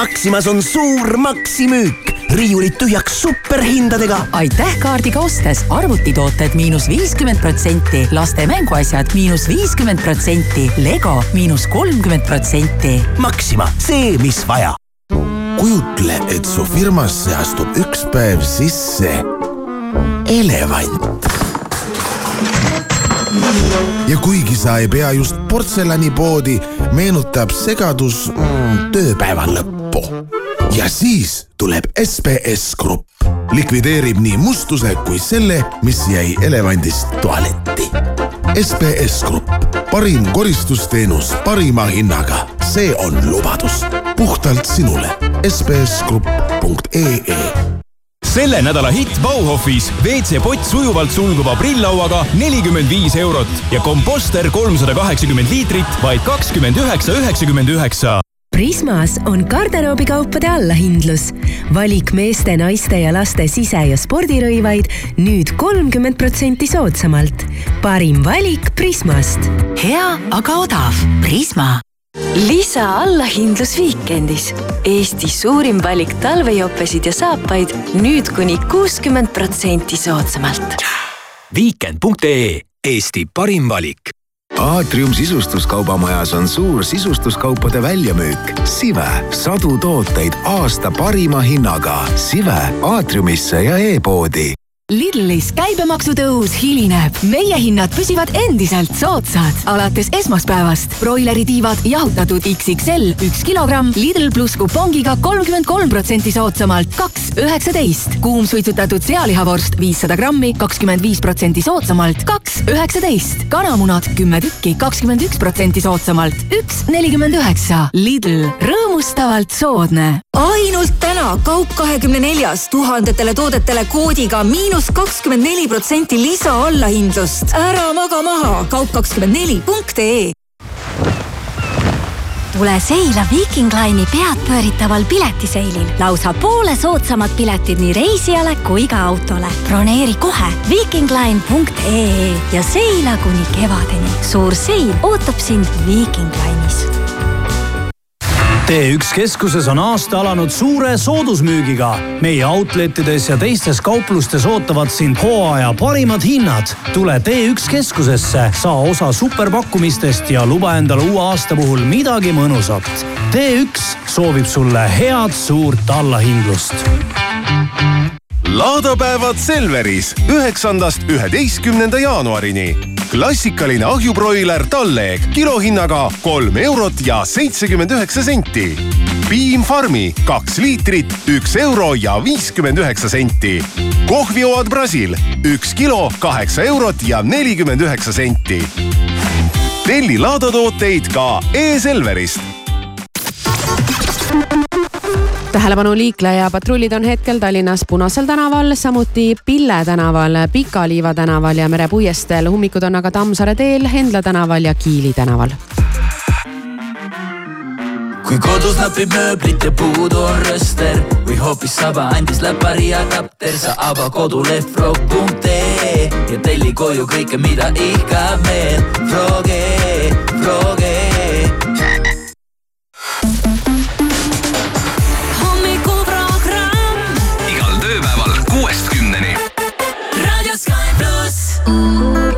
Maximas on suur maksimüük, riiulid tühjaks superhindadega. aitäh kaardiga ostes arvutitooted miinus viiskümmend protsenti, laste mänguasjad miinus viiskümmend protsenti, Lego miinus kolmkümmend protsenti. Maxima, see, mis vaja. kujutle, et su firmasse astub üks päev sisse elevant. ja kuigi sa ei pea just portselanipoodi, meenutab segadus mm, tööpäeva lõppu ja siis tuleb SBS Grupp, likvideerib nii mustuse kui selle, mis jäi elevandist tualetti. SBS Grupp, parim koristusteenus parima hinnaga, see on lubadus. Puhtalt sinule. sbsgrupp.ee selle nädala hitt Bauhofis. WC-pott sujuvalt sulguva prilllauaga nelikümmend viis eurot ja komposter kolmsada kaheksakümmend liitrit vaid kakskümmend üheksa, üheksakümmend üheksa. Prismas on garderoobikaupade allahindlus. valik meeste, naiste ja laste sise- ja spordirõivaid nüüd kolmkümmend protsenti soodsamalt. parim valik Prismast. hea, aga odav. Prisma lisa allahindlus Viikendis. Eesti suurim valik talvejopesid ja saapaid nüüd kuni kuuskümmend protsenti soodsamalt. viikend.ee Eesti parim valik aatrium sisustuskaubamajas on suur sisustuskaupade väljamüük. Sive, sadu tooteid aasta parima hinnaga. Sive aatriumisse ja e-poodi Lidlis käibemaksu tõus hilineb. meie hinnad püsivad endiselt soodsad. alates esmaspäevast broileri tiivad jahutatud XXL üks kilogramm Lidl pluss kupongiga kolmkümmend kolm protsenti soodsamalt, kaks üheksateist. kuumsuitsutatud sealihavorst viissada grammi, kakskümmend viis protsenti soodsamalt, kaks üheksateist. kanamunad kümme tükki, kakskümmend üks protsenti soodsamalt, üks nelikümmend üheksa. Lidl, rõõmustavalt soodne. ainult täna kaup kahekümne neljas tuhandetele toodetele koodiga miinus kakskümmend neli protsenti lisaallahindlust. ära maga maha, kaup24.ee tule seila Viking Line'i peadpööritaval piletiseilil. lausa poole soodsamad piletid nii reisijale kui ka autole. broneeri kohe vikingline.ee ja seila kuni kevadeni. suur seil ootab sind Viking Line'is T1 keskuses on aasta alanud suure soodusmüügiga. meie outletides ja teistes kauplustes ootavad sind hooaja parimad hinnad. tule T1 keskusesse, saa osa superpakkumistest ja luba endale uue aasta puhul midagi mõnusat. T1 soovib sulle head suurt allahindlust laadapäevad Selveris üheksandast üheteistkümnenda jaanuarini. Klassikaline ahjubroiler Talleg kilohinnaga kolm eurot ja seitsekümmend üheksa senti. Piim Farmi kaks liitrit, üks euro ja viiskümmend üheksa senti. kohvioad Brasil üks kilo, kaheksa eurot ja nelikümmend üheksa senti. telli laadatooteid ka e-Selverist tähelepanu liikleja patrullid on hetkel Tallinnas Punasel tänaval, samuti Pille tänaval, Pika-Liiva tänaval ja Mere puiesteel. ummikud on aga Tammsaare teel, Endla tänaval ja Kiili tänaval. kui kodus napib mööblit ja puudu on rööster või hoopis saba andis läpari ja kapter, sa ava koduleht frog.ee ja telli koju kõike, mida ihkab meel. Froge, Froge pluss.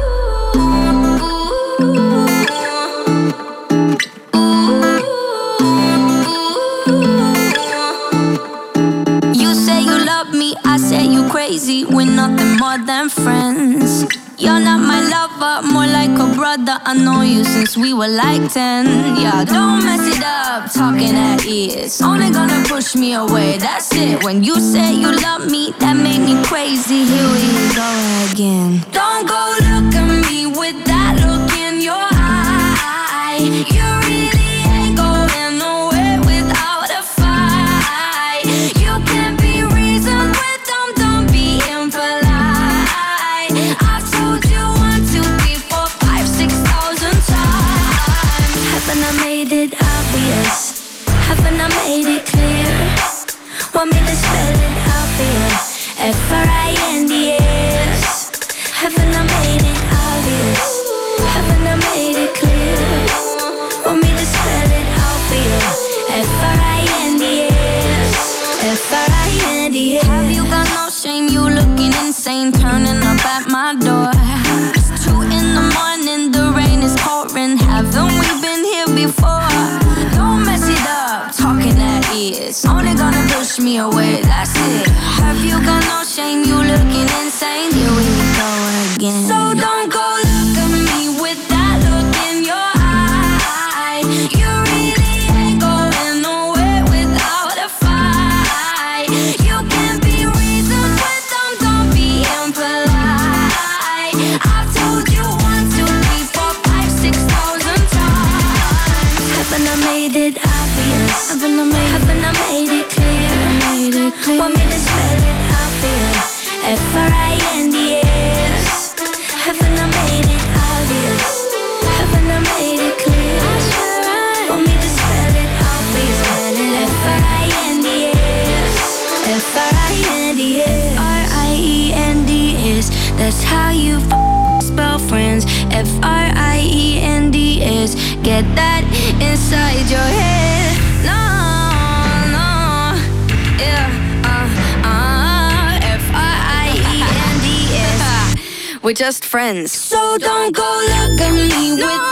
Love me, I said you crazy. We're nothing more than friends. You're not my lover, more like a brother. I know you since we were like 10. Yeah, don't mess it up, talking at ears. Only gonna push me away, that's it. When you say you love me, that made me crazy. Here we go again. Don't go look at me with that look in your eye. You Want me to spell it out for you? F-R-I-N-D-S. Haven't I made it obvious? Haven't I made it clear? Want me to spell it out for you? F-R-I-N-D-S. F-R-I-N-D-S. Have you got no shame? You looking insane, turning up at my door. Ears. Only gonna push me away, that's it. Have you got no shame? You looking insane. Here we go again. So don't go Haven't I made, haven't I made it clear? Made it clear. Want me to spell it out for you? F R I N D S. Haven't I made it obvious? Haven't I made it clear? Want me to spell it out for you. F R I N D S. F R I N D S. R I E N D S. That's how you spell friends. F R I E N D S. Get that inside your head. We're just friends. So don't go look at me with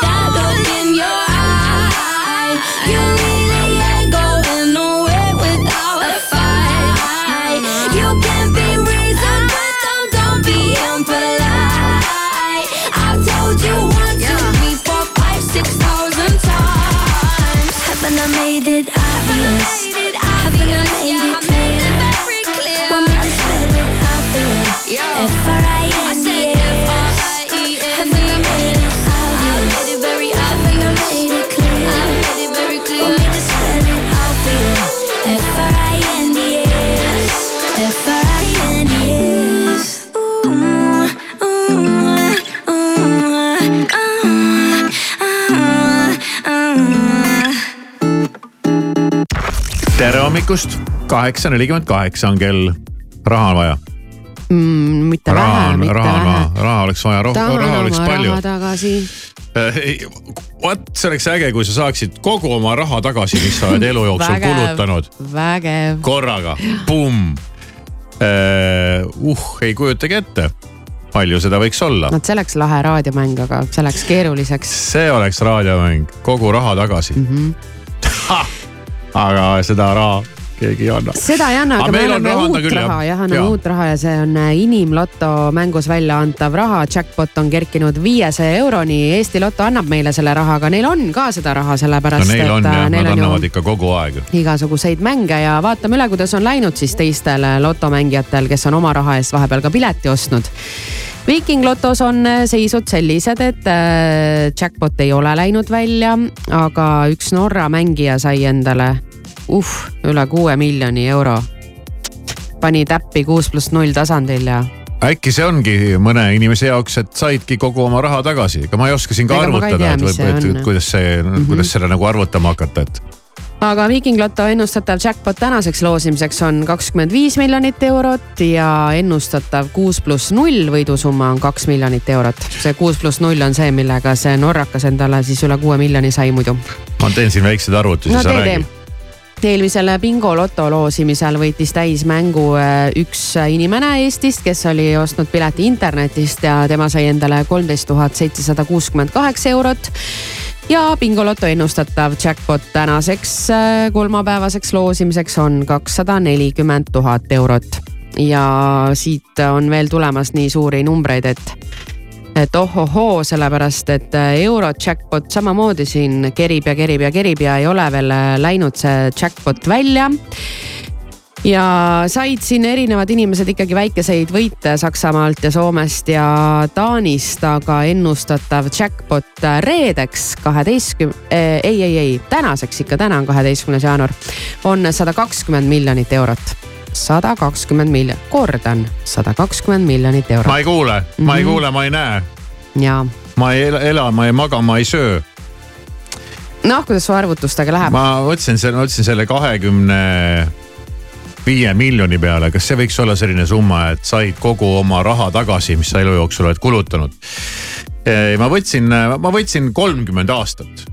tere hommikust, kaheksa nelikümmend kaheksa on kell, raha on vaja. mm,. mitte raha vähe, mitte raha vähe raha oleks vaja, tahan raha oleks palju vot see oleks äge, kui sa saaksid kogu oma raha tagasi, mis sa oled elu jooksul Vägev. kulutanud vägev. korraga, pumm. uh, ei kujutagi ette, palju seda võiks olla. vot see oleks lahe raadiomäng, aga see läks keeruliseks see oleks raadiomäng, kogu raha tagasi mm. -hmm. Aga seda raha keegi ei anna. seda ei anna, aga me meil on anname uut küll, raha, jah. anname Jaa. uut raha ja see on äh, Inimloto mängus välja antav raha. Jackpot on kerkinud viiesaja euroni, Eesti Loto annab meile selle raha, aga neil on ka seda raha, no sellepärast neil on et äh, neil nad on annavad ju ikka kogu aeg. igasuguseid mänge ja vaatame üle, kuidas on läinud siis teistel lotomängijatel, kes on oma raha eest vahepeal ka pileti ostnud Viiking Lotos on äh, seisud sellised, et äh, jackpot ei ole läinud välja, aga üks Norra mängija sai endale uh, üle kuue miljoni euro. pani täppi kuus pluss null tasandil ja äkki see ongi mõne inimese jaoks, et saidki kogu oma raha tagasi, ega ma ei oska siin ka Ega arvutada, et et on. kuidas see mm, -hmm. kuidas selle nagu arvutama hakata, et aga Viiking Loto ennustatav jackpot tänaseks loosimiseks on kakskümmend viis miljonit eurot ja ennustatav kuus pluss null võidusumma on kaks miljonit eurot. see kuus pluss null on see, millega see norrakas endale siis üle kuue miljoni sai muidu. ma teen siin väikseid arvutusi no sa räägi eelmisel bingo loto loosimisel võitis täismängu äh, üks inimene Eestist, kes oli ostnud pileti internetist ja tema sai endale kolmteist tuhat seitsesada kuuskümmend kaheksa eurot ja bingoloto ennustatav jackpot tänaseks äh, kolmapäevaseks loosimiseks on kakssada nelikümmend tuhat eurot. ja siit on veel tulemas nii suuri numbreid, et et ohohoo, sellepärast et äh, euro jackpot samamoodi siin kerib ja kerib ja kerib ja ei ole veel äh, läinud see jackpot välja ja said siin erinevad inimesed ikkagi väikeseid võite Saksamaalt ja Soomest ja Taanist, aga ennustatav jackpot reedeks kaheteistkümne, ei, ei, ei tänaseks ikka, täna on kaheteistkümnes jaanuar, on sada kakskümmend miljonit eurot. sada kakskümmend miljonit, kordan, sada kakskümmend miljonit eurot ma ei kuule, ma ei Mhm. kuule, ma ei näe, ja ma ei ela- ma ei maga, ma ei söö. noh, kuidas su arvutustega läheb? ma mõtlesin selle, mõtlesin selle kahekümne viie miljoni peale, kas see võiks olla selline summa, et said kogu oma raha tagasi, mis sa elu jooksul oled kulutanud. ma võtsin, ma võtsin kolmkümmend aastat.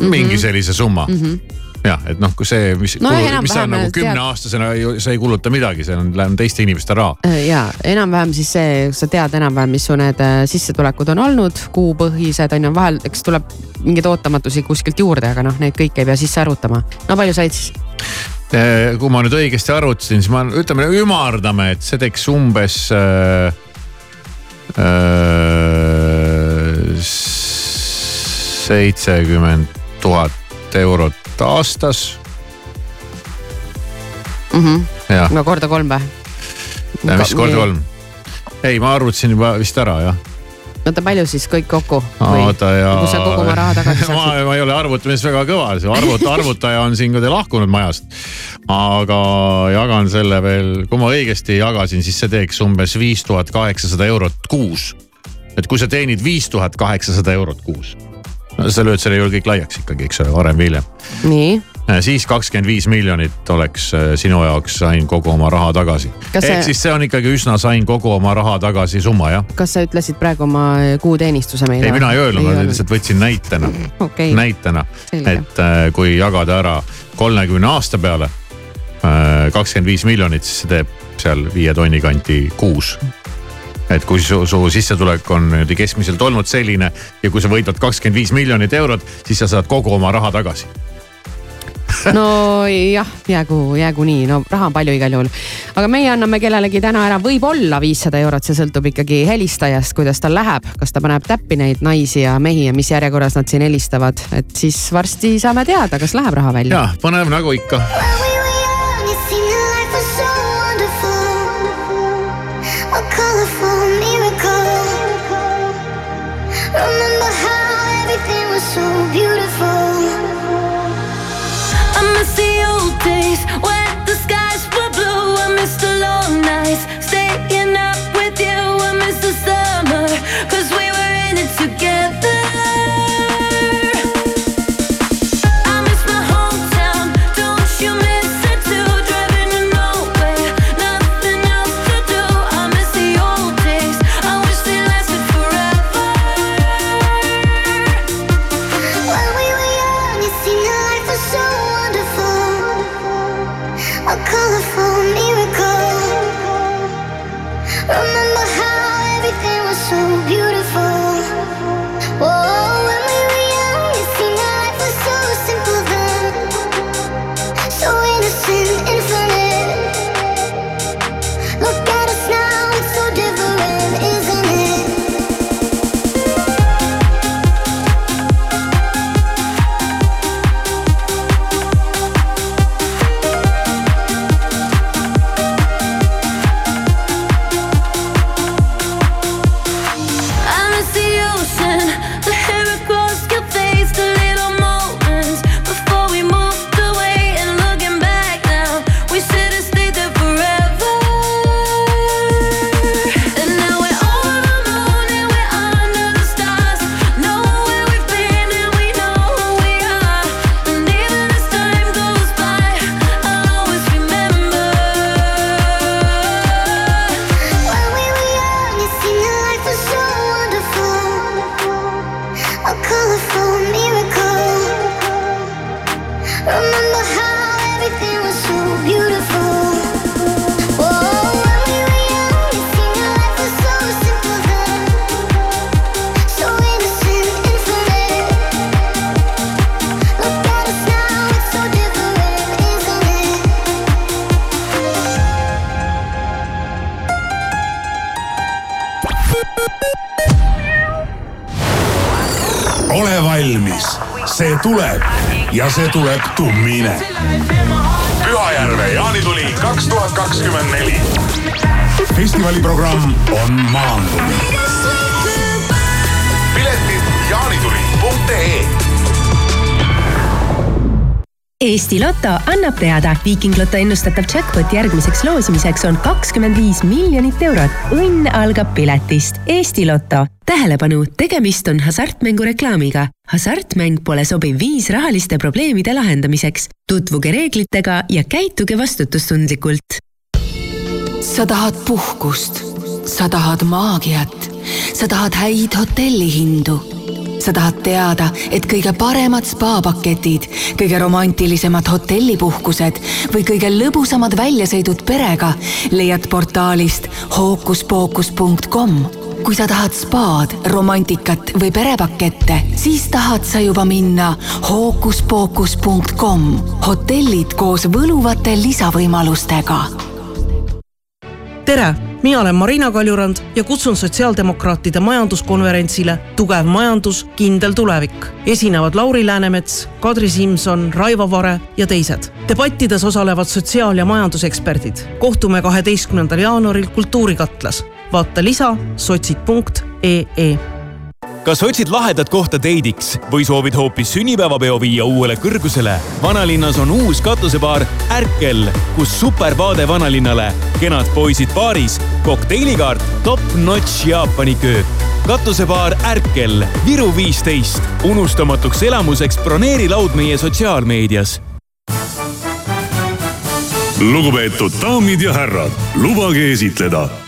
mingi sellise summa mm. -hmm. jah, et noh, kui see, mis No mis sa nagu kümneaastasena ei- sa ei kuluta midagi, see on, läheb teiste inimeste raha. ja enam-vähem siis see, sa tead enam-vähem, mis su need äh, sissetulekud on olnud, kuupõhised on ju, vahel eks tuleb mingeid ootamatusi kuskilt juurde, aga noh, neid kõiki ei pea sisse arvutama. no palju said siis? Kui ma nüüd õigesti arvutasin, siis ma ütleme, ümardame, et see teeks umbes äh, seitsekümmend tuhat eurot aastas. Jah. no korda kolm või? mis kord kolm? ei, ma arvutasin juba vist ära jah. oota, palju siis kõik kokku? oota ja. kui sa kogu oma raha tagasi ma, saaksid? ma ei ole arvutamises väga kõva, see arvuta, arvutaja on siin kuidagi lahkunud majast. aga jagan selle veel, kui ma õigesti jagasin, siis see teeks umbes viis tuhat kaheksasada eurot kuus. et kui sa teenid viis tuhat kaheksasada eurot kuus, no sa lööd selle ju kõik laiaks ikkagi, eks ole, varem või hiljem. nii, siis kakskümmend viis miljonit oleks äh, sinu jaoks sain kogu oma raha tagasi. Ehk see- siis see on ikkagi üsna sain kogu oma raha tagasi summa jah. kas sa ütlesid praegu oma kuuteenistuse meile? ei, mina ei öelnud, ma lihtsalt võtsin näitena Okei. näitena, et äh, kui jagada ära kolmekümne aasta peale kakskümmend viis miljonit, siis see teeb seal viie tonni kanti kuus et kui su, su sissetulek on niimoodi keskmiselt olnud selline ja kui sa võidad kakskümmend viis miljonit eurot, siis sa saad kogu oma raha tagasi. no jah, jäägu, jäägu nii, no raha on palju igal juhul. aga meie anname kellelegi täna ära võib-olla viissada eurot, see sõltub ikkagi helistajast, kuidas tal läheb, kas ta paneb täppi neid naisi ja mehi ja mis järjekorras nad siin helistavad, et siis varsti saame teada, kas läheb raha välja. ja põnev nagu ikka. A colorful miracle. Remember life ja see tuleb tummine. Pühajärve jaanituli kaks tuhat kakskümmend neli. festivaliprogramm on maandunud. piletid jaanituli.ee Eesti Loto annab teada, Viiking Loto ennustatav jackpot järgmiseks loosimiseks on kakskümmend viis miljonit eurot. õnn algab piletist. Eesti Loto. Tähelepanu, tegemist on hasartmängureklaamiga. hasartmäng pole sobiv viis rahaliste probleemide lahendamiseks. tutvuge reeglitega ja käituge vastutustundlikult sa tahad puhkust, sa tahad maagiat, sa tahad häid hotellihindu. sa tahad teada, et kõige paremad spaapaketid, kõige romantilisemad hotellipuhkused või kõige lõbusamad väljasõidud perega leiad portaalist hookuspookus.com kui sa tahad spaad, romantikat või perepakette, siis tahad sa juba minna hookuspookus.com hotellid koos võluvate lisavõimalustega tere, mina olen Marina Kaljurand ja kutsun sotsiaaldemokraatide majanduskonverentsile Tugev majandus, kindel tulevik. esinevad Lauri Läänemets, Kadri Simson, Raivo Vare ja teised. debattides osalevad sotsiaal- ja majanduseksperdid. kohtume kaheteistkümnendal jaanuaril Kultuurikatlas. Vaata lisa sotsid.ee kas otsid lahedat kohta deidiks või soovid hoopis sünnipäevapeo viia uuele kõrgusele? vanalinnas on uus katusebaar Ärkel, kus supervaade vanalinnale, kenad poisid baaris, kokteinikaart, top-notch Jaapani köök. katusebaar Ärkel, Viru viisteist. unustamatuks elamuseks broneeri laud meie sotsiaalmeedias lugupeetud daamid ja härrad, lubage esitleda.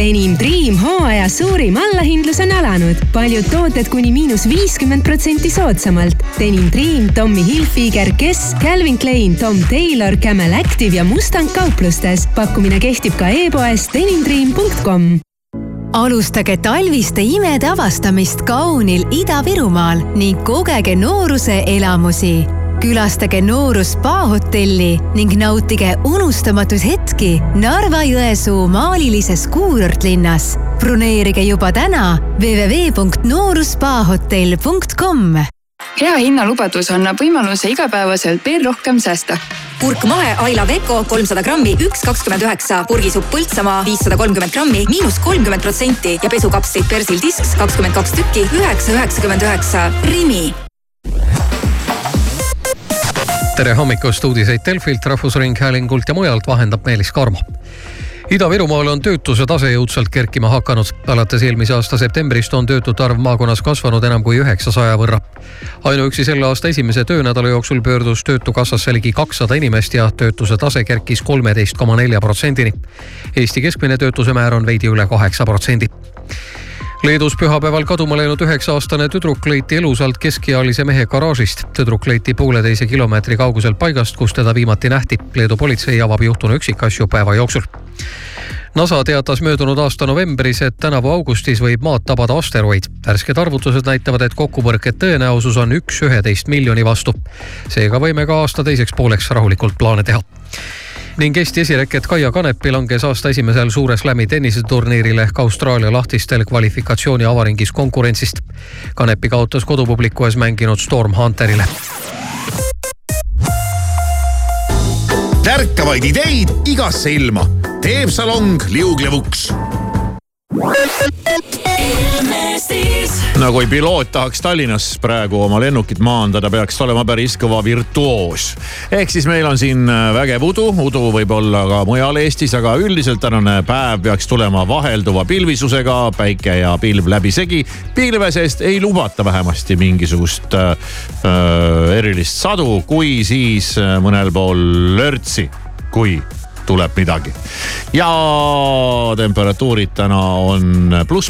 Denim Dream hooaja suurim allahindlus on alanud. paljud tooted kuni miinus viiskümmend protsenti soodsamalt. Denim Dream, Tommy Hilfiger, Guess, Calvin Klein, Tom Taylor, Camel Active ja Mustang kauplustes. pakkumine kehtib ka e-poes denimdream.com alustage talviste imede avastamist kaunil Ida-Virumaal ning kogege nooruse elamusi. Külastage Nooru spaahotelli ning nautige unustamatuid hetki Narva-Jõesuu maalilises kuurortlinnas. broneerige juba täna www.nooruspahotell.com hea hinnalubadus annab võimaluse igapäevaselt veel rohkem säästa. kurk mahe Aila Veko kolmsada grammi, üks kakskümmend üheksa. purgisupp Põltsamaa viissada kolmkümmend grammi, miinus kolmkümmend protsenti ja pesukapslid Persil Disks kakskümmend kaks tükki, üheksa üheksakümmend üheksa. Rimi tere hommikust, uudiseid Delfilt, Rahvusringhäälingult ja mujalt vahendab Meelis Karmo Ida-Virumaal on töötuse tase jõudsalt kerkima hakanud. alates eelmise aasta septembrist on töötute arv maakonnas kasvanud enam kui üheksasaja võrra. ainuüksi selle aasta esimese töönädala jooksul pöördus Töötukassasse ligi kakssada inimest ja töötuse tase kerkis kolmeteist koma nelja protsendini. Eesti keskmine töötuse määr on veidi üle kaheksa protsendi Leedus pühapäeval kaduma läinud üheksa-aastane tüdruk leiti elusalt keskealise mehe garaažist. tüdruk leiti pooleteise kilomeetri kauguselt paigast, kus teda viimati nähti. Leedu politsei avab juhtunu üksikasju päeva jooksul. NASA teatas möödunud aasta novembris, et tänavu augustis võib maad tabada asteroid. värsked arvutused näitavad, et kokkupõrke tõenäosus on üks üheteist miljoni vastu. seega võime ka aasta teiseks pooleks rahulikult plaane teha ning Eesti esireket Kaia Kanepi langes aasta esimesel Suure Slami tenniseturniiril ehk Austraalia lahtistel kvalifikatsiooni avaringis konkurentsist. Kanepi kaotas kodupubliku ees mänginud Storm Hunterile. tärkavaid ideid igasse ilma teeb salong liuglevuks no kui piloot tahaks Tallinnas praegu oma lennukit maandada, peaks olema päris kõva virtuoos. ehk siis meil on siin äh, vägev udu, udu võib olla ka mujal Eestis, aga üldiselt tänane päev peaks tulema vahelduva pilvisusega, päike ja pilv läbisegi. pilve seest ei lubata vähemasti mingisugust äh, äh erilist sadu, kui siis mõnel pool lörtsi, kui tuleb midagi. ja temperatuurid täna on pluss